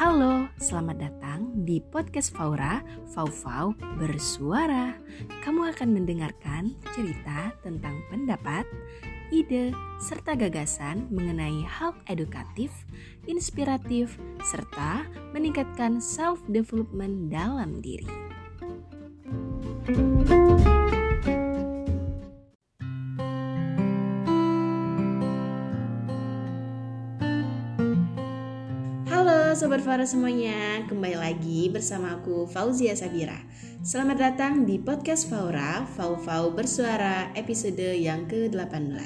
Halo, selamat datang di podcast Faura, Fau-Fau Bersuara. Kamu akan mendengarkan cerita tentang pendapat, ide, serta gagasan mengenai hal edukatif, inspiratif, serta meningkatkan self-development dalam diri. Sobat Fara semuanya, kembali lagi bersama aku Fauzia Sabira. Selamat datang di podcast Faura, Fau-Fau Bersuara episode yang ke-18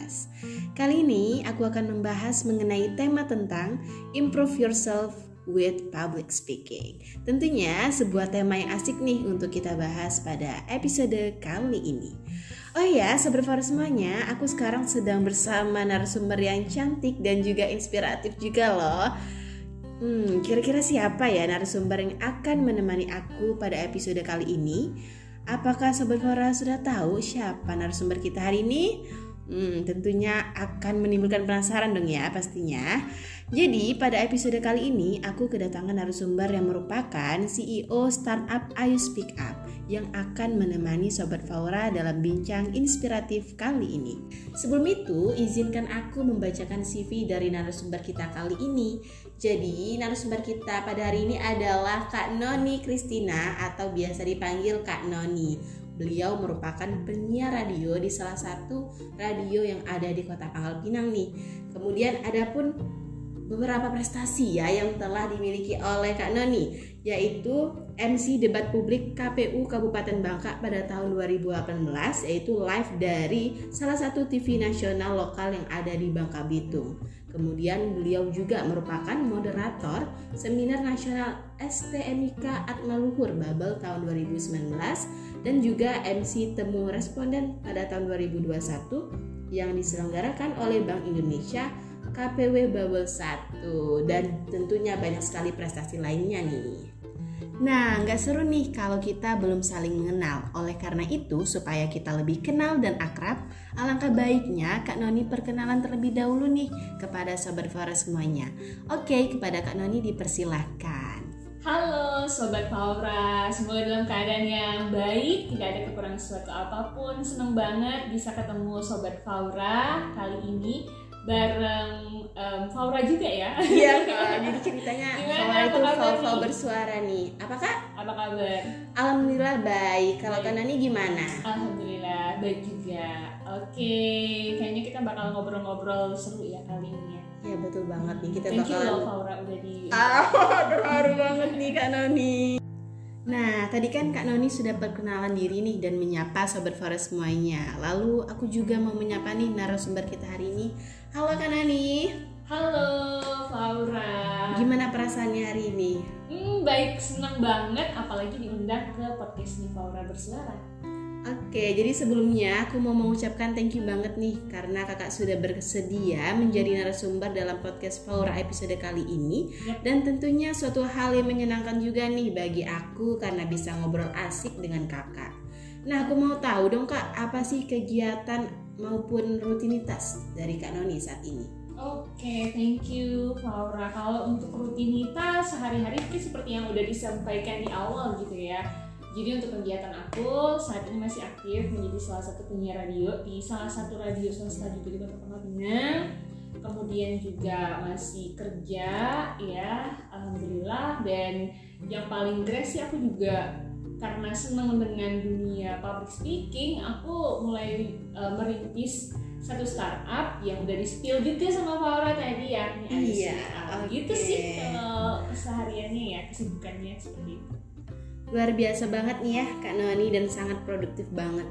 Kali ini aku akan membahas mengenai tema tentang Improve Yourself with Public Speaking. Tentunya sebuah tema yang asik nih untuk kita bahas pada episode kali ini. Oh ya, Sobat semuanya, aku sekarang sedang bersama narasumber yang cantik dan juga inspiratif juga loh Hmm, kira-kira siapa ya narasumber yang akan menemani aku pada episode kali ini? Apakah Sobat Fora sudah tahu siapa narasumber kita hari ini? Hmm, tentunya akan menimbulkan penasaran dong ya pastinya. Jadi pada episode kali ini aku kedatangan narasumber yang merupakan CEO startup Ayu Speak Up yang akan menemani Sobat Faura dalam bincang inspiratif kali ini. Sebelum itu, izinkan aku membacakan CV dari narasumber kita kali ini. Jadi, narasumber kita pada hari ini adalah Kak Noni Kristina atau biasa dipanggil Kak Noni. Beliau merupakan penyiar radio di salah satu radio yang ada di Kota Pangkal Pinang nih. Kemudian ada pun beberapa prestasi ya yang telah dimiliki oleh Kak Noni yaitu MC debat publik KPU Kabupaten Bangka pada tahun 2018 yaitu live dari salah satu TV nasional lokal yang ada di Bangka Bitung. Kemudian beliau juga merupakan moderator seminar nasional STMIK Atmaluhur Babel tahun 2019 dan juga MC temu responden pada tahun 2021 yang diselenggarakan oleh Bank Indonesia KPW Babel 1 dan tentunya banyak sekali prestasi lainnya nih. Nah, nggak seru nih kalau kita belum saling mengenal. Oleh karena itu, supaya kita lebih kenal dan akrab, alangkah baiknya Kak Noni perkenalan terlebih dahulu nih kepada Sobat Faura semuanya. Oke, kepada Kak Noni dipersilahkan. Halo Sobat Faura, semoga dalam keadaan yang baik, tidak ada kekurangan sesuatu apa pun. Seneng banget bisa ketemu Sobat Faura kali ini bareng um, Faura juga ya. Iya kak, jadi ceritanya Faura itu Faura bersuara nih. Apa kak? Apa kabar? Alhamdulillah baik. Kalau kak Nani gimana? Alhamdulillah baik juga. Oke, kayaknya kita bakal ngobrol-ngobrol seru ya kali ini ya. Iya betul banget nih kita Thank bakal. you loh Faura udah di. Ah, terharu banget nih kak Noni. Nah, tadi kan Kak Noni sudah perkenalan diri nih dan menyapa Sobat Forest semuanya. Lalu aku juga mau menyapa nih narasumber kita hari ini. Halo Kak Noni. Halo Faura. Gimana perasaannya hari ini? Hmm, baik, senang banget apalagi diundang ke podcast nih Faura bersuara. Oke, jadi sebelumnya aku mau mengucapkan thank you banget nih karena kakak sudah bersedia menjadi narasumber dalam podcast Faura episode kali ini dan tentunya suatu hal yang menyenangkan juga nih bagi aku karena bisa ngobrol asik dengan kakak. Nah, aku mau tahu dong kak, apa sih kegiatan maupun rutinitas dari kak Noni saat ini? Oke, thank you Faura. Kalau untuk rutinitas sehari-hari itu seperti yang udah disampaikan di awal gitu ya. Jadi untuk kegiatan aku saat ini masih aktif menjadi salah satu penyiar radio di salah satu radio swasta juga di Kota Pangkal. Kemudian juga masih kerja ya, alhamdulillah. Dan yang paling keren sih aku juga karena senang dengan dunia public speaking, aku mulai uh, merintis satu startup yang udah di spill juga sama Faura tadi ya. Iya, startup. oke. Gitu sih kalau kesehariannya ya, kesibukannya seperti itu. Luar biasa banget nih ya Kak Noni dan sangat produktif banget.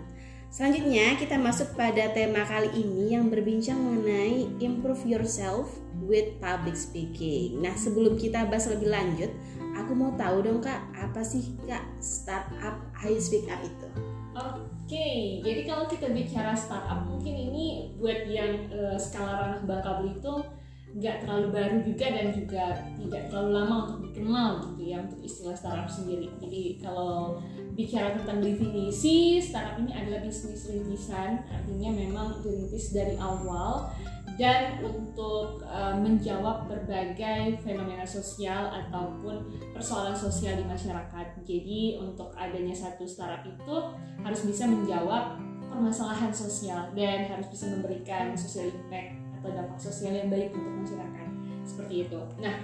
Selanjutnya kita masuk pada tema kali ini yang berbincang mengenai improve yourself with public speaking. Nah sebelum kita bahas lebih lanjut, aku mau tahu dong Kak, apa sih Kak startup Ayu Speak Up itu? Oke, jadi kalau kita bicara startup mungkin ini buat yang eh, skala ranah Bangka Belitung nggak terlalu baru juga dan juga tidak terlalu lama untuk dikenal gitu ya untuk istilah startup sendiri. Jadi kalau bicara tentang definisi, startup ini adalah bisnis rintisan, artinya memang dirintis dari awal dan untuk uh, menjawab berbagai fenomena sosial ataupun persoalan sosial di masyarakat. Jadi untuk adanya satu startup itu harus bisa menjawab permasalahan sosial dan harus bisa memberikan social impact atau dampak sosial yang baik untuk masyarakat. Seperti itu. Nah,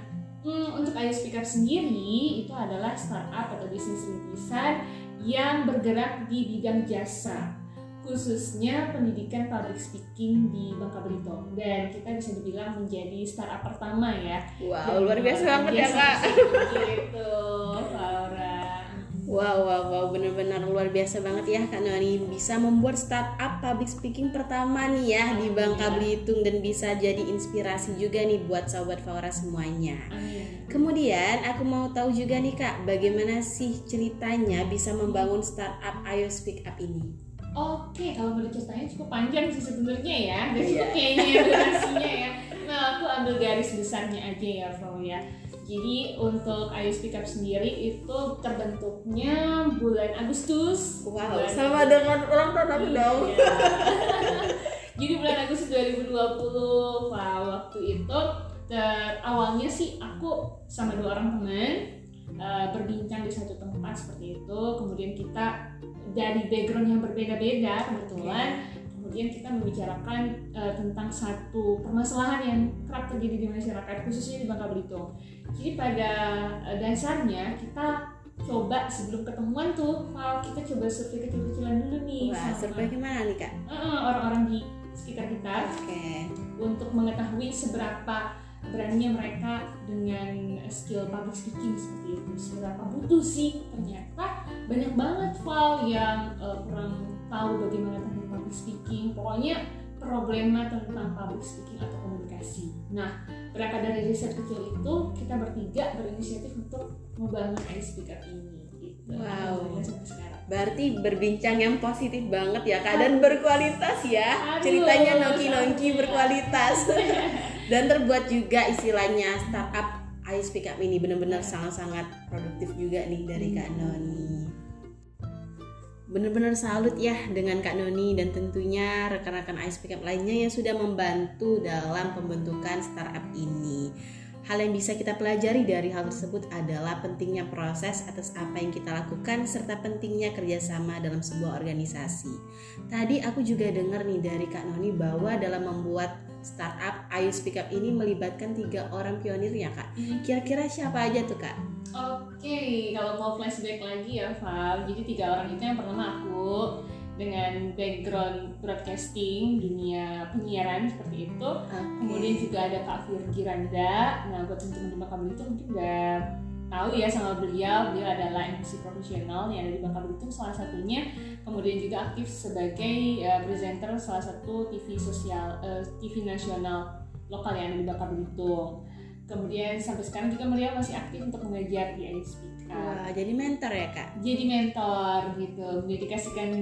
hmm, untuk Ayo Speak Up sendiri itu adalah startup atau bisnis rintisan yang bergerak di bidang jasa khususnya pendidikan public speaking di Bangka Belitung dan kita bisa dibilang menjadi startup pertama ya. Wow, luar biasa banget ya kak. Gitu, Laura. Wow, wow, wow, benar-benar luar biasa banget ya Kak Noni bisa membuat startup public speaking pertama nih ya Amin. di Bangka Belitung dan bisa jadi inspirasi juga nih buat sahabat Faura semuanya. Amin. Kemudian aku mau tahu juga nih Kak, bagaimana sih ceritanya bisa membangun startup Ayo Speak Up ini? Oke, kalau boleh ceritanya cukup panjang sih sebenarnya ya. Dan yeah. cukup kayaknya ya durasinya ya. Nah, aku ambil garis besarnya aja ya, Fau ya. Jadi untuk Ayu Speak Up sendiri itu terbentuknya bulan Agustus. Wow, bulan sama dengan ulang tahun aku dong. Iya. Jadi bulan Agustus 2020, wow, waktu itu ter awalnya sih aku sama dua orang teman uh, berbincang di satu tempat seperti itu. Kemudian kita dari background yang berbeda-beda kebetulan kemudian kita membicarakan uh, tentang satu permasalahan yang kerap terjadi di masyarakat khususnya di Bangka Belitung. Jadi pada uh, dasarnya kita coba sebelum ketemuan tuh, kalau kita coba survei kecil-kecilan dulu nih. Wah, survei gimana nih kak? orang-orang di sekitar kita. Oke. Okay. Untuk mengetahui seberapa beraninya mereka dengan skill public speaking seperti itu seberapa butuh sih ternyata banyak banget file yang uh, kurang tahu bagaimana teknik public speaking pokoknya problema tentang public speaking atau komunikasi nah berangkat dari riset kecil itu kita bertiga berinisiatif untuk membangun ice speaker ini gitu. wow Berarti berbincang yang positif banget ya kak dan berkualitas ya. Aduh, Ceritanya nongki-nongki berkualitas. dan terbuat juga istilahnya startup Ayo Speak Up ini benar-benar sangat-sangat produktif juga nih dari Kak hmm. Noni. Benar-benar salut ya dengan Kak Noni dan tentunya rekan-rekan Ayo Speak Up lainnya yang sudah membantu dalam pembentukan startup ini. Hal yang bisa kita pelajari dari hal tersebut adalah pentingnya proses atas apa yang kita lakukan serta pentingnya kerjasama dalam sebuah organisasi. Tadi aku juga dengar nih dari Kak Noni bahwa dalam membuat startup Ayu Speak Up ini melibatkan tiga orang pionir ya kak. Hmm. Kira-kira siapa aja tuh kak? Oke, okay, kalau mau flashback lagi ya Val, jadi tiga orang itu yang pertama aku, dengan background broadcasting dunia penyiaran seperti itu. Okay. kemudian juga ada Kak Virgi Randa. Nah buat teman-teman kamu itu mungkin udah tahu ya sama beliau. Beliau adalah MC profesional yang ada di Bangka Belitung salah satunya. Kemudian juga aktif sebagai uh, presenter salah satu TV sosial uh, eh, TV nasional lokal yang ada di Bangka Belitung kemudian sampai sekarang juga beliau masih aktif untuk mengajar di ISP Wah, jadi mentor ya kak? Jadi mentor gitu, mendedikasikan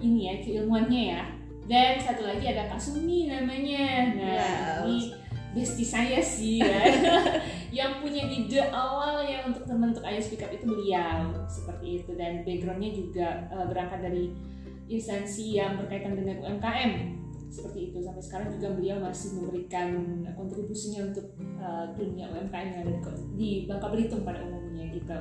ini ya keilmuannya ya. Dan satu lagi ada Kak Sumi namanya. Nah, wow. ini bestie saya sih ya. yang punya ide awal ya untuk teman untuk Ayo Speak Up itu beliau seperti itu dan backgroundnya juga uh, berangkat dari instansi yang berkaitan dengan UMKM seperti itu sampai sekarang juga beliau masih memberikan kontribusinya untuk uh, dunia UMKM yang ada di Bangka Belitung pada umumnya gitu.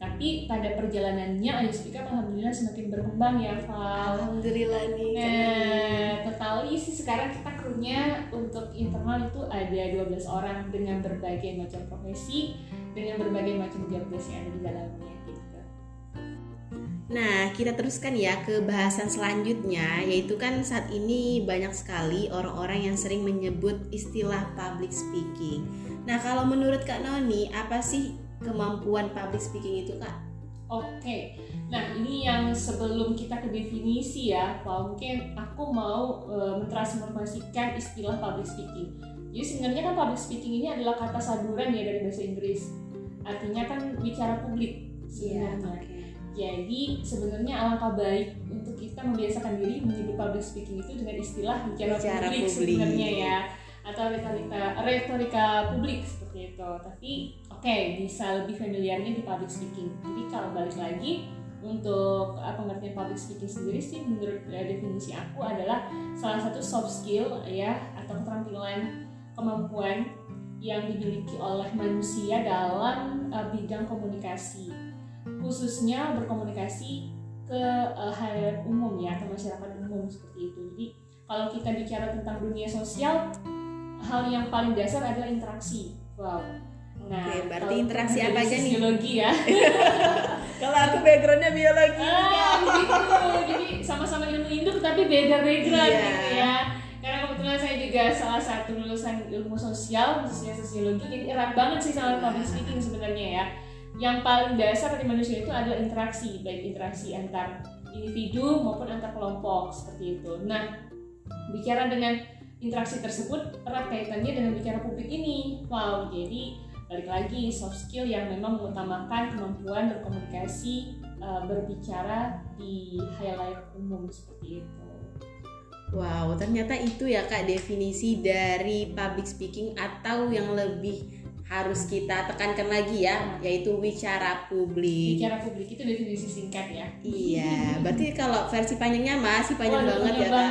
Tapi pada perjalanannya Ayu Speak alhamdulillah semakin berkembang ya Val. Alhamdulillah nih. Nah, totali sih sekarang kita krunya untuk internal itu ada 12 orang dengan berbagai macam profesi, dengan berbagai macam job yang ada di dalamnya. Nah, kita teruskan ya ke bahasan selanjutnya, yaitu kan saat ini banyak sekali orang-orang yang sering menyebut istilah public speaking. Nah, kalau menurut Kak Noni, apa sih kemampuan public speaking itu, Kak? Oke, nah ini yang sebelum kita ke definisi ya, mungkin aku mau e, mentransformasikan istilah public speaking. Jadi sebenarnya kan public speaking ini adalah kata saduran ya dari bahasa Inggris. Artinya kan bicara publik iya, sebenarnya. Yeah, okay. Jadi sebenarnya alangkah baik untuk kita membiasakan diri menyebut public speaking itu dengan istilah bicara, bicara publik, publik sebenarnya ya atau retorika retorika publik seperti itu. Tapi oke okay, bisa lebih familiarnya di public speaking. Jadi kalau balik lagi untuk uh, pengertian public speaking sendiri sih menurut uh, definisi aku adalah salah satu soft skill ya atau keterampilan kemampuan yang dimiliki oleh manusia dalam uh, bidang komunikasi khususnya berkomunikasi ke uh, hal umum ya ke masyarakat umum seperti itu. Jadi kalau kita bicara tentang dunia sosial hal yang paling dasar adalah interaksi. Wow. Nah Oke, berarti interaksi apa aja nih? biologi ya. Kalau aku backgroundnya biologi ah, gitu. Jadi sama-sama ilmu induk tapi beda background yeah. gitu ya. Karena kebetulan saya juga salah satu lulusan ilmu sosial khususnya sosiologi jadi erat banget sih sama public speaking sebenarnya ya yang paling dasar dari manusia itu adalah interaksi baik interaksi antar individu maupun antar kelompok seperti itu. Nah bicara dengan interaksi tersebut erat kaitannya dengan bicara publik ini. Wow jadi balik lagi soft skill yang memang mengutamakan kemampuan berkomunikasi uh, berbicara di highlight umum seperti itu. Wow, ternyata itu ya Kak definisi dari public speaking atau yang lebih harus kita tekankan lagi ya, yaitu bicara publik. Bicara publik itu definisi singkat ya. Iya, berarti kalau versi panjangnya masih panjang oh, banget ya kak.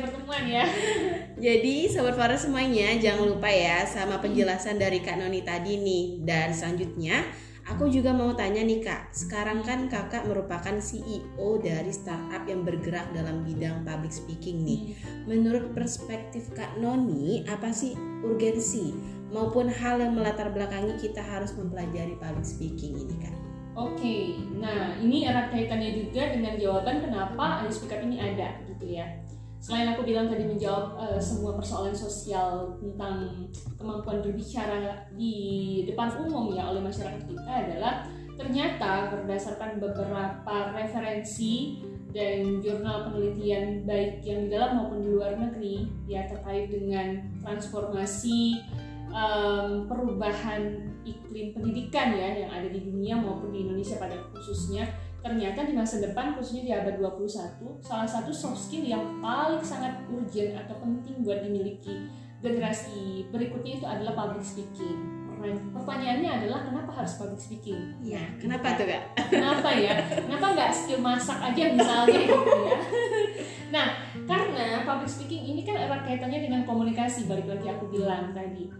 Pertemuan ya. Jadi sobat Farah semuanya jangan lupa ya sama penjelasan dari Kak Noni tadi nih dan selanjutnya Aku juga mau tanya nih kak, sekarang kan kakak merupakan CEO dari startup yang bergerak dalam bidang public speaking nih. Menurut perspektif kak Noni, apa sih urgensi maupun hal yang melatar belakangi kita harus mempelajari public speaking ini kak? Oke, okay. nah ini erat kaitannya juga dengan jawaban kenapa ada speaker ini ada gitu ya selain aku bilang tadi menjawab uh, semua persoalan sosial tentang kemampuan berbicara di depan umum ya oleh masyarakat kita adalah ternyata berdasarkan beberapa referensi dan jurnal penelitian baik yang di dalam maupun di luar negeri ya terkait dengan transformasi um, perubahan iklim pendidikan ya yang ada di dunia maupun di Indonesia pada khususnya. Ternyata di masa depan khususnya di abad 21 salah satu soft skill yang paling sangat urgent atau penting buat dimiliki generasi berikutnya itu adalah public speaking. Pertanyaannya adalah kenapa harus public speaking? Iya, kenapa tuh kak? Kenapa ya? Kenapa nggak skill masak aja misalnya gitu ya? Nah karena public speaking ini kan erat kaitannya dengan komunikasi balik lagi aku bilang tadi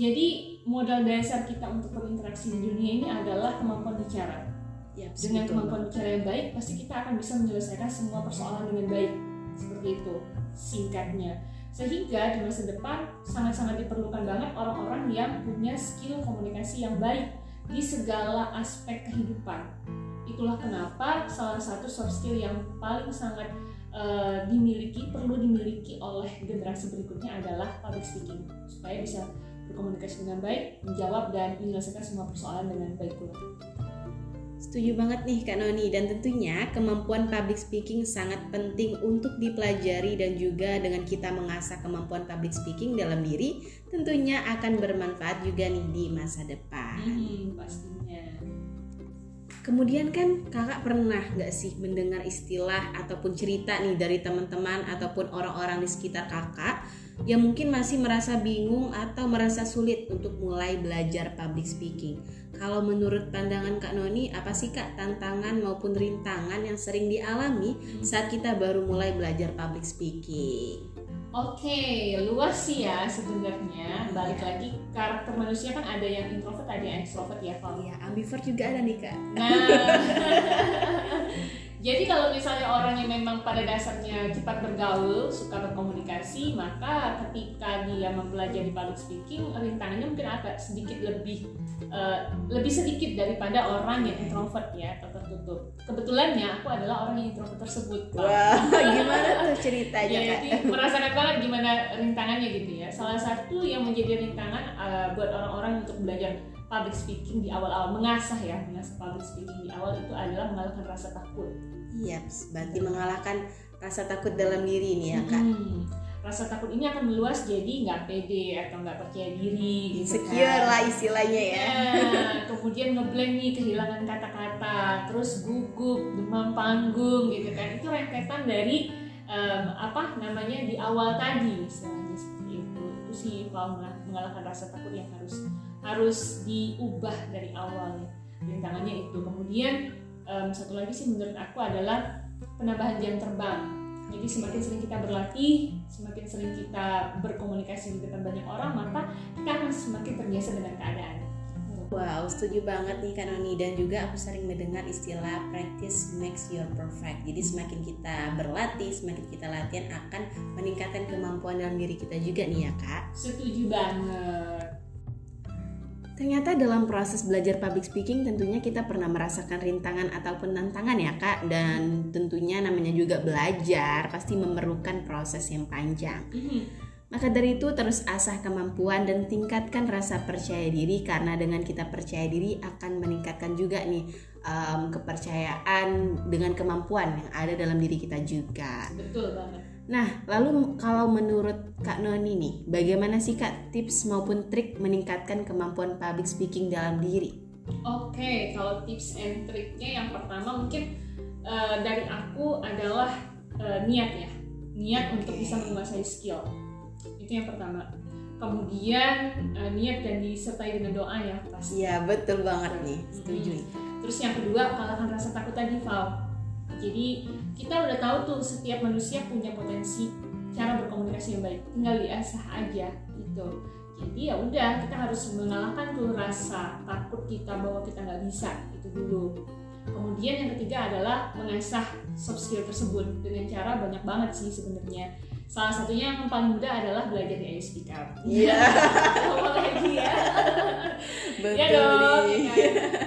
jadi modal dasar kita untuk berinteraksi di dunia ini adalah kemampuan bicara. Ya, dengan kemampuan bicara yang baik pasti kita akan bisa menyelesaikan semua persoalan dengan baik. Seperti itu singkatnya. Sehingga di masa depan sangat-sangat diperlukan banget orang-orang yang punya skill komunikasi yang baik di segala aspek kehidupan. Itulah kenapa salah satu soft skill yang paling sangat uh, dimiliki perlu dimiliki oleh generasi berikutnya adalah public speaking. Supaya bisa berkomunikasi dengan baik menjawab dan menyelesaikan semua persoalan dengan baik pula. Setuju banget nih Kak Noni dan tentunya kemampuan public speaking sangat penting untuk dipelajari dan juga dengan kita mengasah kemampuan public speaking dalam diri tentunya akan bermanfaat juga nih di masa depan. Hmm, pastinya. Kemudian kan kakak pernah nggak sih mendengar istilah ataupun cerita nih dari teman-teman ataupun orang-orang di sekitar kakak yang mungkin masih merasa bingung atau merasa sulit untuk mulai belajar public speaking. Kalau menurut pandangan Kak Noni, apa sih Kak tantangan maupun rintangan yang sering dialami saat kita baru mulai belajar public speaking? Oke, luas sih ya sebenarnya. Balik lagi karakter manusia kan ada yang introvert, ada yang extrovert ya, Kalau ya, ambivert juga ada nih kak. Nah, Jadi kalau misalnya orang yang memang pada dasarnya cepat bergaul, suka berkomunikasi, maka ketika dia mempelajari public speaking, rintangannya mungkin agak sedikit lebih uh, lebih sedikit daripada orang yang introvert ya atau tertutup. Kebetulannya aku adalah orang yang introvert tersebut. Wah, gimana tuh ceritanya ya, Jadi merasakan banget gimana rintangannya gitu ya. Salah satu yang menjadi rintangan uh, buat orang-orang untuk belajar public speaking di awal-awal mengasah ya mengasah public speaking di awal itu adalah mengalahkan rasa takut. Iya, berarti mengalahkan rasa takut dalam diri ini ya kak. Hmm. Rasa takut ini akan meluas jadi nggak pede atau nggak percaya diri. Gitu Insecure kan. lah istilahnya ya. ya kemudian ngeblank nih kehilangan kata-kata, terus gugup, demam panggung gitu kan. Itu rentetan dari um, apa namanya di awal tadi istilahnya seperti itu. Itu sih kalau mengalahkan rasa takut yang harus harus diubah dari awal rintangannya itu kemudian um, satu lagi sih menurut aku adalah penambahan jam terbang Jadi semakin sering kita berlatih, semakin sering kita berkomunikasi di depan banyak orang, maka kita akan semakin terbiasa dengan keadaan. Wow, setuju banget nih Kak Noni dan juga aku sering mendengar istilah practice makes your perfect. Jadi semakin kita berlatih, semakin kita latihan akan meningkatkan kemampuan dalam diri kita juga nih ya Kak. Setuju banget. Ternyata dalam proses belajar public speaking tentunya kita pernah merasakan rintangan ataupun tantangan ya kak Dan tentunya namanya juga belajar pasti memerlukan proses yang panjang Mhm. Maka dari itu terus asah kemampuan dan tingkatkan rasa percaya diri karena dengan kita percaya diri akan meningkatkan juga nih em, kepercayaan dengan kemampuan yang ada dalam diri kita juga. Betul banget. Nah, lalu kalau menurut Kak Noni nih, bagaimana sih Kak tips maupun trik meningkatkan kemampuan public speaking dalam diri? Oke, kalau tips and triknya yang pertama mungkin eh, dari aku adalah eh, niat ya, niat untuk Oke. bisa menguasai skill. Itu yang pertama. Kemudian eh, niat dan disertai dengan doa ya pasti. Iya, betul banget nih. Setuju nih. Terus yang kedua kalahkan rasa takut tadi Val. Jadi kita udah tahu tuh setiap manusia punya potensi cara berkomunikasi yang baik, tinggal diasah aja gitu. Jadi ya udah kita harus mengalahkan tuh rasa takut kita bahwa kita nggak bisa itu dulu. Kemudian yang ketiga adalah mengasah soft skill tersebut dengan cara banyak banget sih sebenarnya. Salah satunya yang paling mudah adalah belajar di IO Speak Up. Iya. Ngomong lagi ya. Betul Ya dong, ya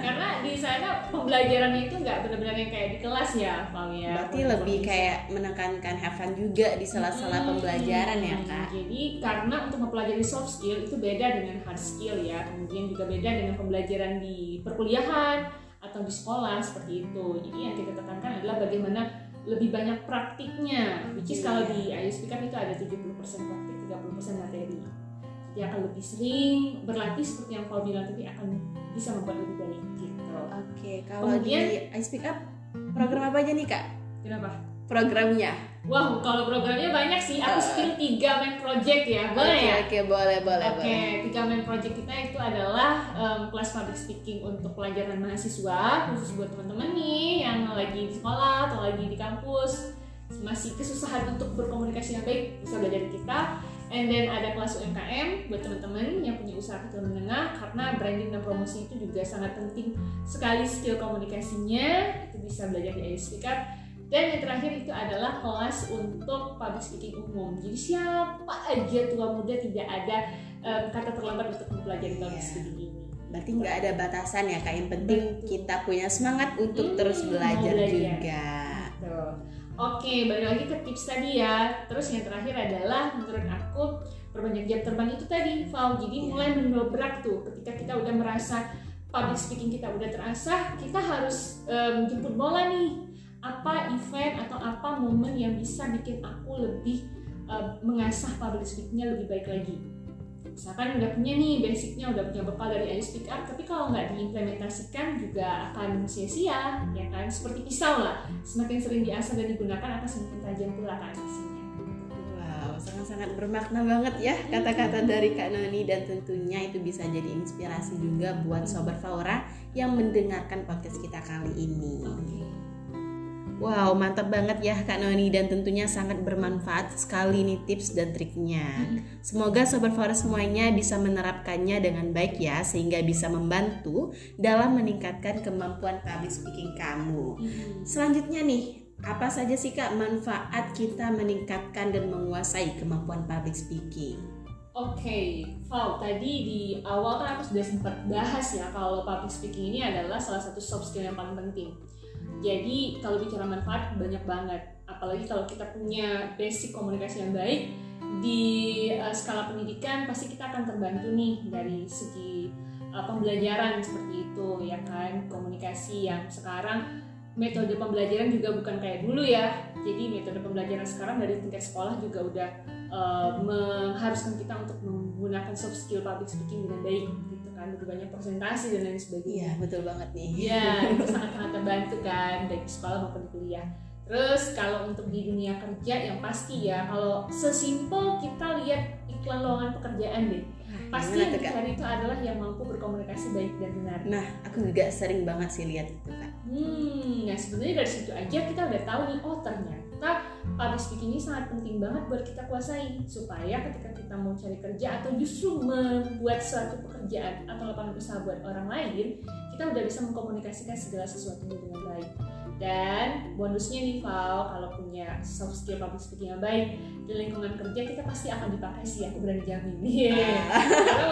karena di sana pembelajarannya itu nggak benar-benar yang kayak di kelas ya, Val ya. Berarti lebih kayak menekankan have fun juga di sela-sela Hmm, pembelajaran ya Kak? Jadi karena untuk mempelajari soft skill itu beda dengan hard skill ya, kemudian juga beda dengan pembelajaran di perkuliahan atau di sekolah seperti itu. Jadi yang kita tekankan adalah bagaimana lebih banyak praktiknya, which is kalau di ISP kan itu ada 70% praktik, 30% materi. Jadi akan lebih sering berlatih seperti yang Paul bilang tadi akan bisa membuat lebih baik gitu. Oke, kalau Kemudian- di I Speak Up program apa aja nih Kak? Kenapa? Programnya? Wow, kalau programnya banyak sih. Aku Uh. spill tiga main project ya, boleh Oke, ya? Oke, boleh, boleh, Oke, boleh. tiga main project kita itu adalah em, kelas public speaking untuk pelajaran mahasiswa, khusus buat teman-teman nih yang lagi di sekolah atau lagi di kampus masih kesusahan untuk berkomunikasi yang baik bisa belajar di kita. And then ada kelas UMKM buat teman-teman yang punya usaha kecil menengah karena branding dan promosi itu juga sangat penting sekali skill komunikasinya itu bisa belajar di IS Speak Up. Dan yang terakhir itu adalah kelas untuk public speaking umum. Jadi siapa aja tua muda tidak ada em, kata terlambat untuk mempelajari public Iya. speaking ini. Berarti nggak ada batasan ya Kak, yang penting Betul. kita punya semangat untuk Hmm, terus belajar belajar. juga. Tuh. Oke, balik lagi ke tips tadi ya. Terus yang terakhir adalah menurut aku perbanyak jam terbang itu tadi, Val. Jadi Iya. mulai mendobrak tuh ketika kita udah merasa public speaking kita udah terasah, kita harus em, jemput bola nih. Apa event atau apa momen yang bisa bikin aku lebih em, mengasah public speakingnya lebih baik lagi. Misalkan udah punya nih basicnya, udah punya bekal dari I Speak Up, tapi kalau nggak diimplementasikan juga akan sia-sia, ya kan? Seperti pisau lah, semakin sering diasah dan digunakan akan semakin tajam pula kan isinya. Wow, sangat-sangat bermakna banget ya kata-kata dari Kak Noni dan tentunya itu bisa jadi inspirasi juga buat Sobat Faura yang mendengarkan podcast kita kali ini. Wow, mantap banget ya Kak Noni dan tentunya sangat bermanfaat sekali nih tips dan triknya. Semoga Sobat Faura semuanya bisa menerapkannya dengan baik ya sehingga bisa membantu dalam meningkatkan kemampuan public speaking kamu. Selanjutnya nih, apa saja sih Kak manfaat kita meningkatkan dan menguasai kemampuan public speaking? Oke, Val, tadi di awal kan aku sudah sempat bahas ya kalau public speaking ini adalah salah satu soft skill yang paling penting. Jadi kalau bicara manfaat banyak banget, apalagi kalau kita punya basic komunikasi yang baik di uh, skala pendidikan pasti kita akan terbantu nih dari segi uh, pembelajaran seperti itu ya kan komunikasi yang sekarang metode pembelajaran juga bukan kayak dulu ya. Jadi metode pembelajaran sekarang dari tingkat sekolah juga udah uh, mengharuskan kita untuk menggunakan soft skill public speaking dengan baik gitu kan lebih banyak presentasi dan lain sebagainya. Iya, betul banget nih. Iya, itu sangat-sangat terbantu kan dari sekolah maupun di kuliah. Terus kalau untuk di dunia kerja yang pasti ya, kalau sesimpel kita lihat iklan lowongan pekerjaan deh, pasti Gimana yang dicari itu adalah yang mampu berkomunikasi baik dan benar. Nah, aku juga sering banget sih lihat itu Kak. Hmm, nah sebenarnya dari situ aja kita udah tahu nih, oh ternyata public speaking ini sangat penting banget buat kita kuasai supaya ketika kita mau cari kerja atau justru membuat suatu pekerjaan atau lapangan usaha buat orang lain kita udah bisa mengkomunikasikan segala sesuatunya dengan baik dan bonusnya nih Val kalau punya soft skill public speaking yang baik di lingkungan kerja kita pasti akan dipakai sih aku berani jamin yeah. karena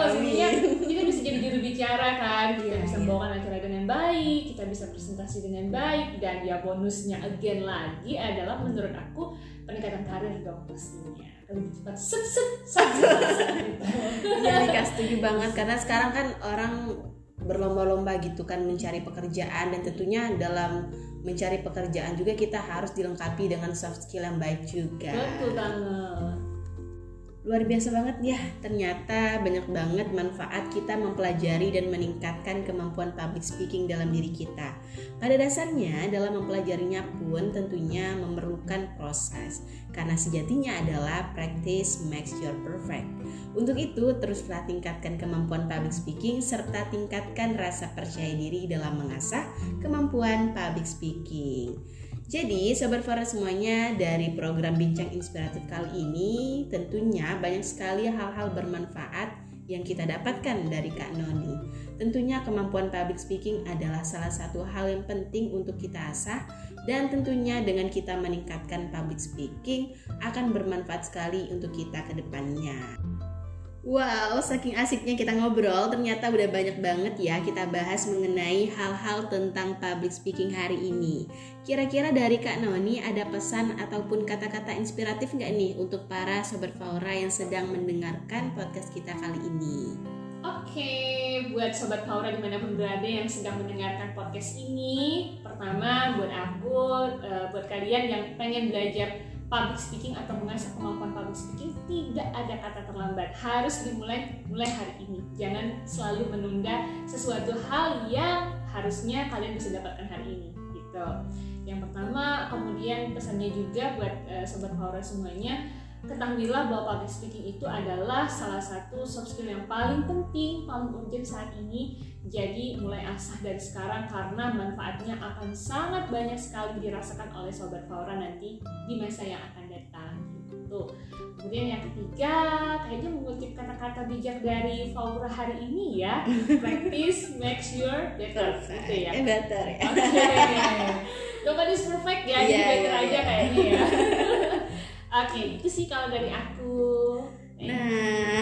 bisa presentasi dengan baik dan ya bonusnya again lagi adalah menurut aku peningkatan karir dong pastinya lebih cepat set set set, Iya, Rika setuju banget karena sekarang kan orang berlomba-lomba gitu kan mencari pekerjaan dan tentunya dalam mencari pekerjaan juga kita harus dilengkapi dengan soft skill yang baik juga. Betul banget. Luar biasa banget ya, ternyata banyak banget manfaat kita mempelajari dan meningkatkan kemampuan public speaking dalam diri kita. Pada dasarnya, dalam mempelajarinya pun tentunya memerlukan proses, karena sejatinya adalah practice makes your perfect. Untuk itu, teruslah tingkatkan kemampuan public speaking serta tingkatkan rasa percaya diri dalam mengasah kemampuan public speaking. Jadi, Sobat Farah semuanya, dari program Bincang Inspiratif kali ini tentunya banyak sekali hal-hal bermanfaat yang kita dapatkan dari Kak Noni. Tentunya kemampuan public speaking adalah salah satu hal yang penting untuk kita asah dan tentunya dengan kita meningkatkan public speaking akan bermanfaat sekali untuk kita ke depannya. Wow, saking asiknya kita ngobrol, ternyata udah banyak banget ya kita bahas mengenai hal-hal tentang public speaking hari ini. Kira-kira dari Kak Noni ada pesan ataupun kata-kata inspiratif nggak nih untuk para Sobat Faura yang sedang mendengarkan podcast kita kali ini? Oke, buat Sobat Faura di mana pun berada yang sedang mendengarkan podcast ini Pertama, buat aku, eh, buat kalian yang pengen belajar public speaking atau mengasah kemampuan public speaking tidak ada kata terlambat. Harus dimulai mulai hari ini. Jangan selalu menunda sesuatu hal yang harusnya kalian bisa dapatkan hari ini gitu. Yang pertama kemudian pesannya juga buat uh, sobat Haura semuanya ketahuilah bahwa public speaking itu adalah salah satu soft skill yang paling penting, paling urgent saat ini. Jadi mulai asah dari sekarang karena manfaatnya akan sangat banyak sekali dirasakan oleh sobat Faura nanti di masa yang akan datang. Gitu. Kemudian yang ketiga, kayaknya mengutip kata-kata bijak dari Faura hari ini ya, practice makes your better. Gitu ya. Better ya. Oke. Okay. Nobody's perfect ya, yeah, jadi better yeah, aja yeah. kayaknya ya. Oke, itu sih kalau dari aku. Nah,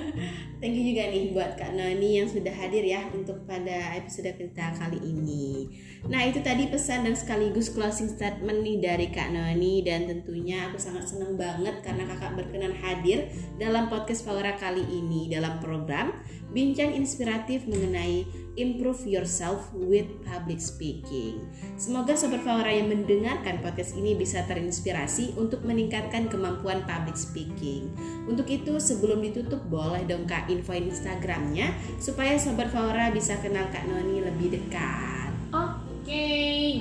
thank you juga nih buat Kak Noni yang sudah hadir ya untuk pada episode kita kali ini. Nah, itu tadi pesan dan sekaligus closing statement nih dari Kak Noni dan tentunya aku sangat senang banget karena kakak berkenan hadir dalam podcast Power kali ini dalam program Bincang Inspiratif mengenai improve yourself with public speaking. Semoga Sobat Fawara yang mendengarkan podcast ini bisa terinspirasi untuk meningkatkan kemampuan public speaking. Untuk itu sebelum ditutup boleh dong Kak infoin Instagramnya supaya Sobat Fawara bisa kenal Kak Noni lebih dekat. Oke,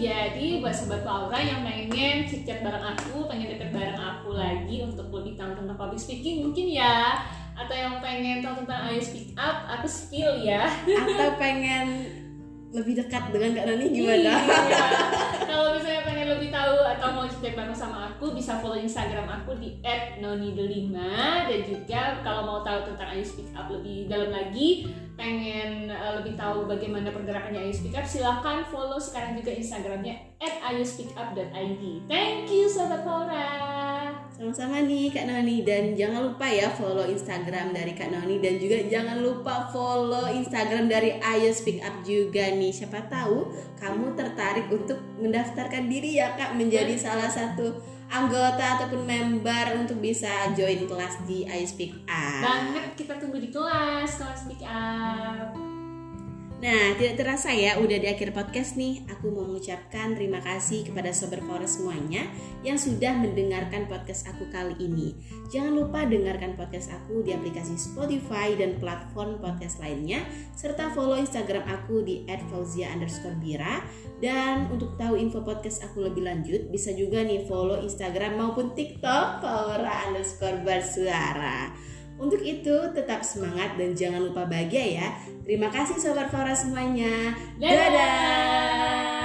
jadi buat Sobat Fawara yang pengen chit bareng aku, pengen deket bareng aku lagi untuk lebih tahu tentang public speaking mungkin ya atau yang pengen tahu tentang Ayo Speak Up aku spill ya atau pengen lebih dekat dengan Kak Nani gimana? Iya. Kalau misalnya pengen lebih tahu atau mau cek bareng sama aku bisa follow Instagram aku di @noni5 dan juga kalau mau tahu tentang Ayo Speak Up lebih dalam lagi pengen uh, lebih tahu bagaimana pergerakannya Ayo Speak Up silahkan follow sekarang juga Instagramnya @ayospeakup.id. Thank you Sobat Laura. Sama-sama nih Kak Noni dan jangan lupa ya follow Instagram dari Kak Noni dan juga jangan lupa follow Instagram dari Ayo Speak Up juga nih. Siapa tahu kamu tertarik untuk mendaftarkan diri ya Kak menjadi salah satu anggota ataupun member untuk bisa join kelas di Ayo Speak Up. Banget kita tunggu di kelas kelas Speak Up. Nah, tidak terasa ya, udah di akhir podcast nih. Aku mau mengucapkan terima kasih kepada Sobat Forest semuanya yang sudah mendengarkan podcast aku kali ini. Jangan lupa dengarkan podcast aku di aplikasi Spotify dan platform podcast lainnya, serta follow Instagram aku di @fauzia_bira. Dan untuk tahu info podcast aku lebih lanjut, bisa juga nih follow Instagram maupun TikTok Faura underscore bersuara. Untuk itu tetap semangat dan jangan lupa bahagia ya. Terima kasih Sobat Fora semuanya. Dadah. Dadah.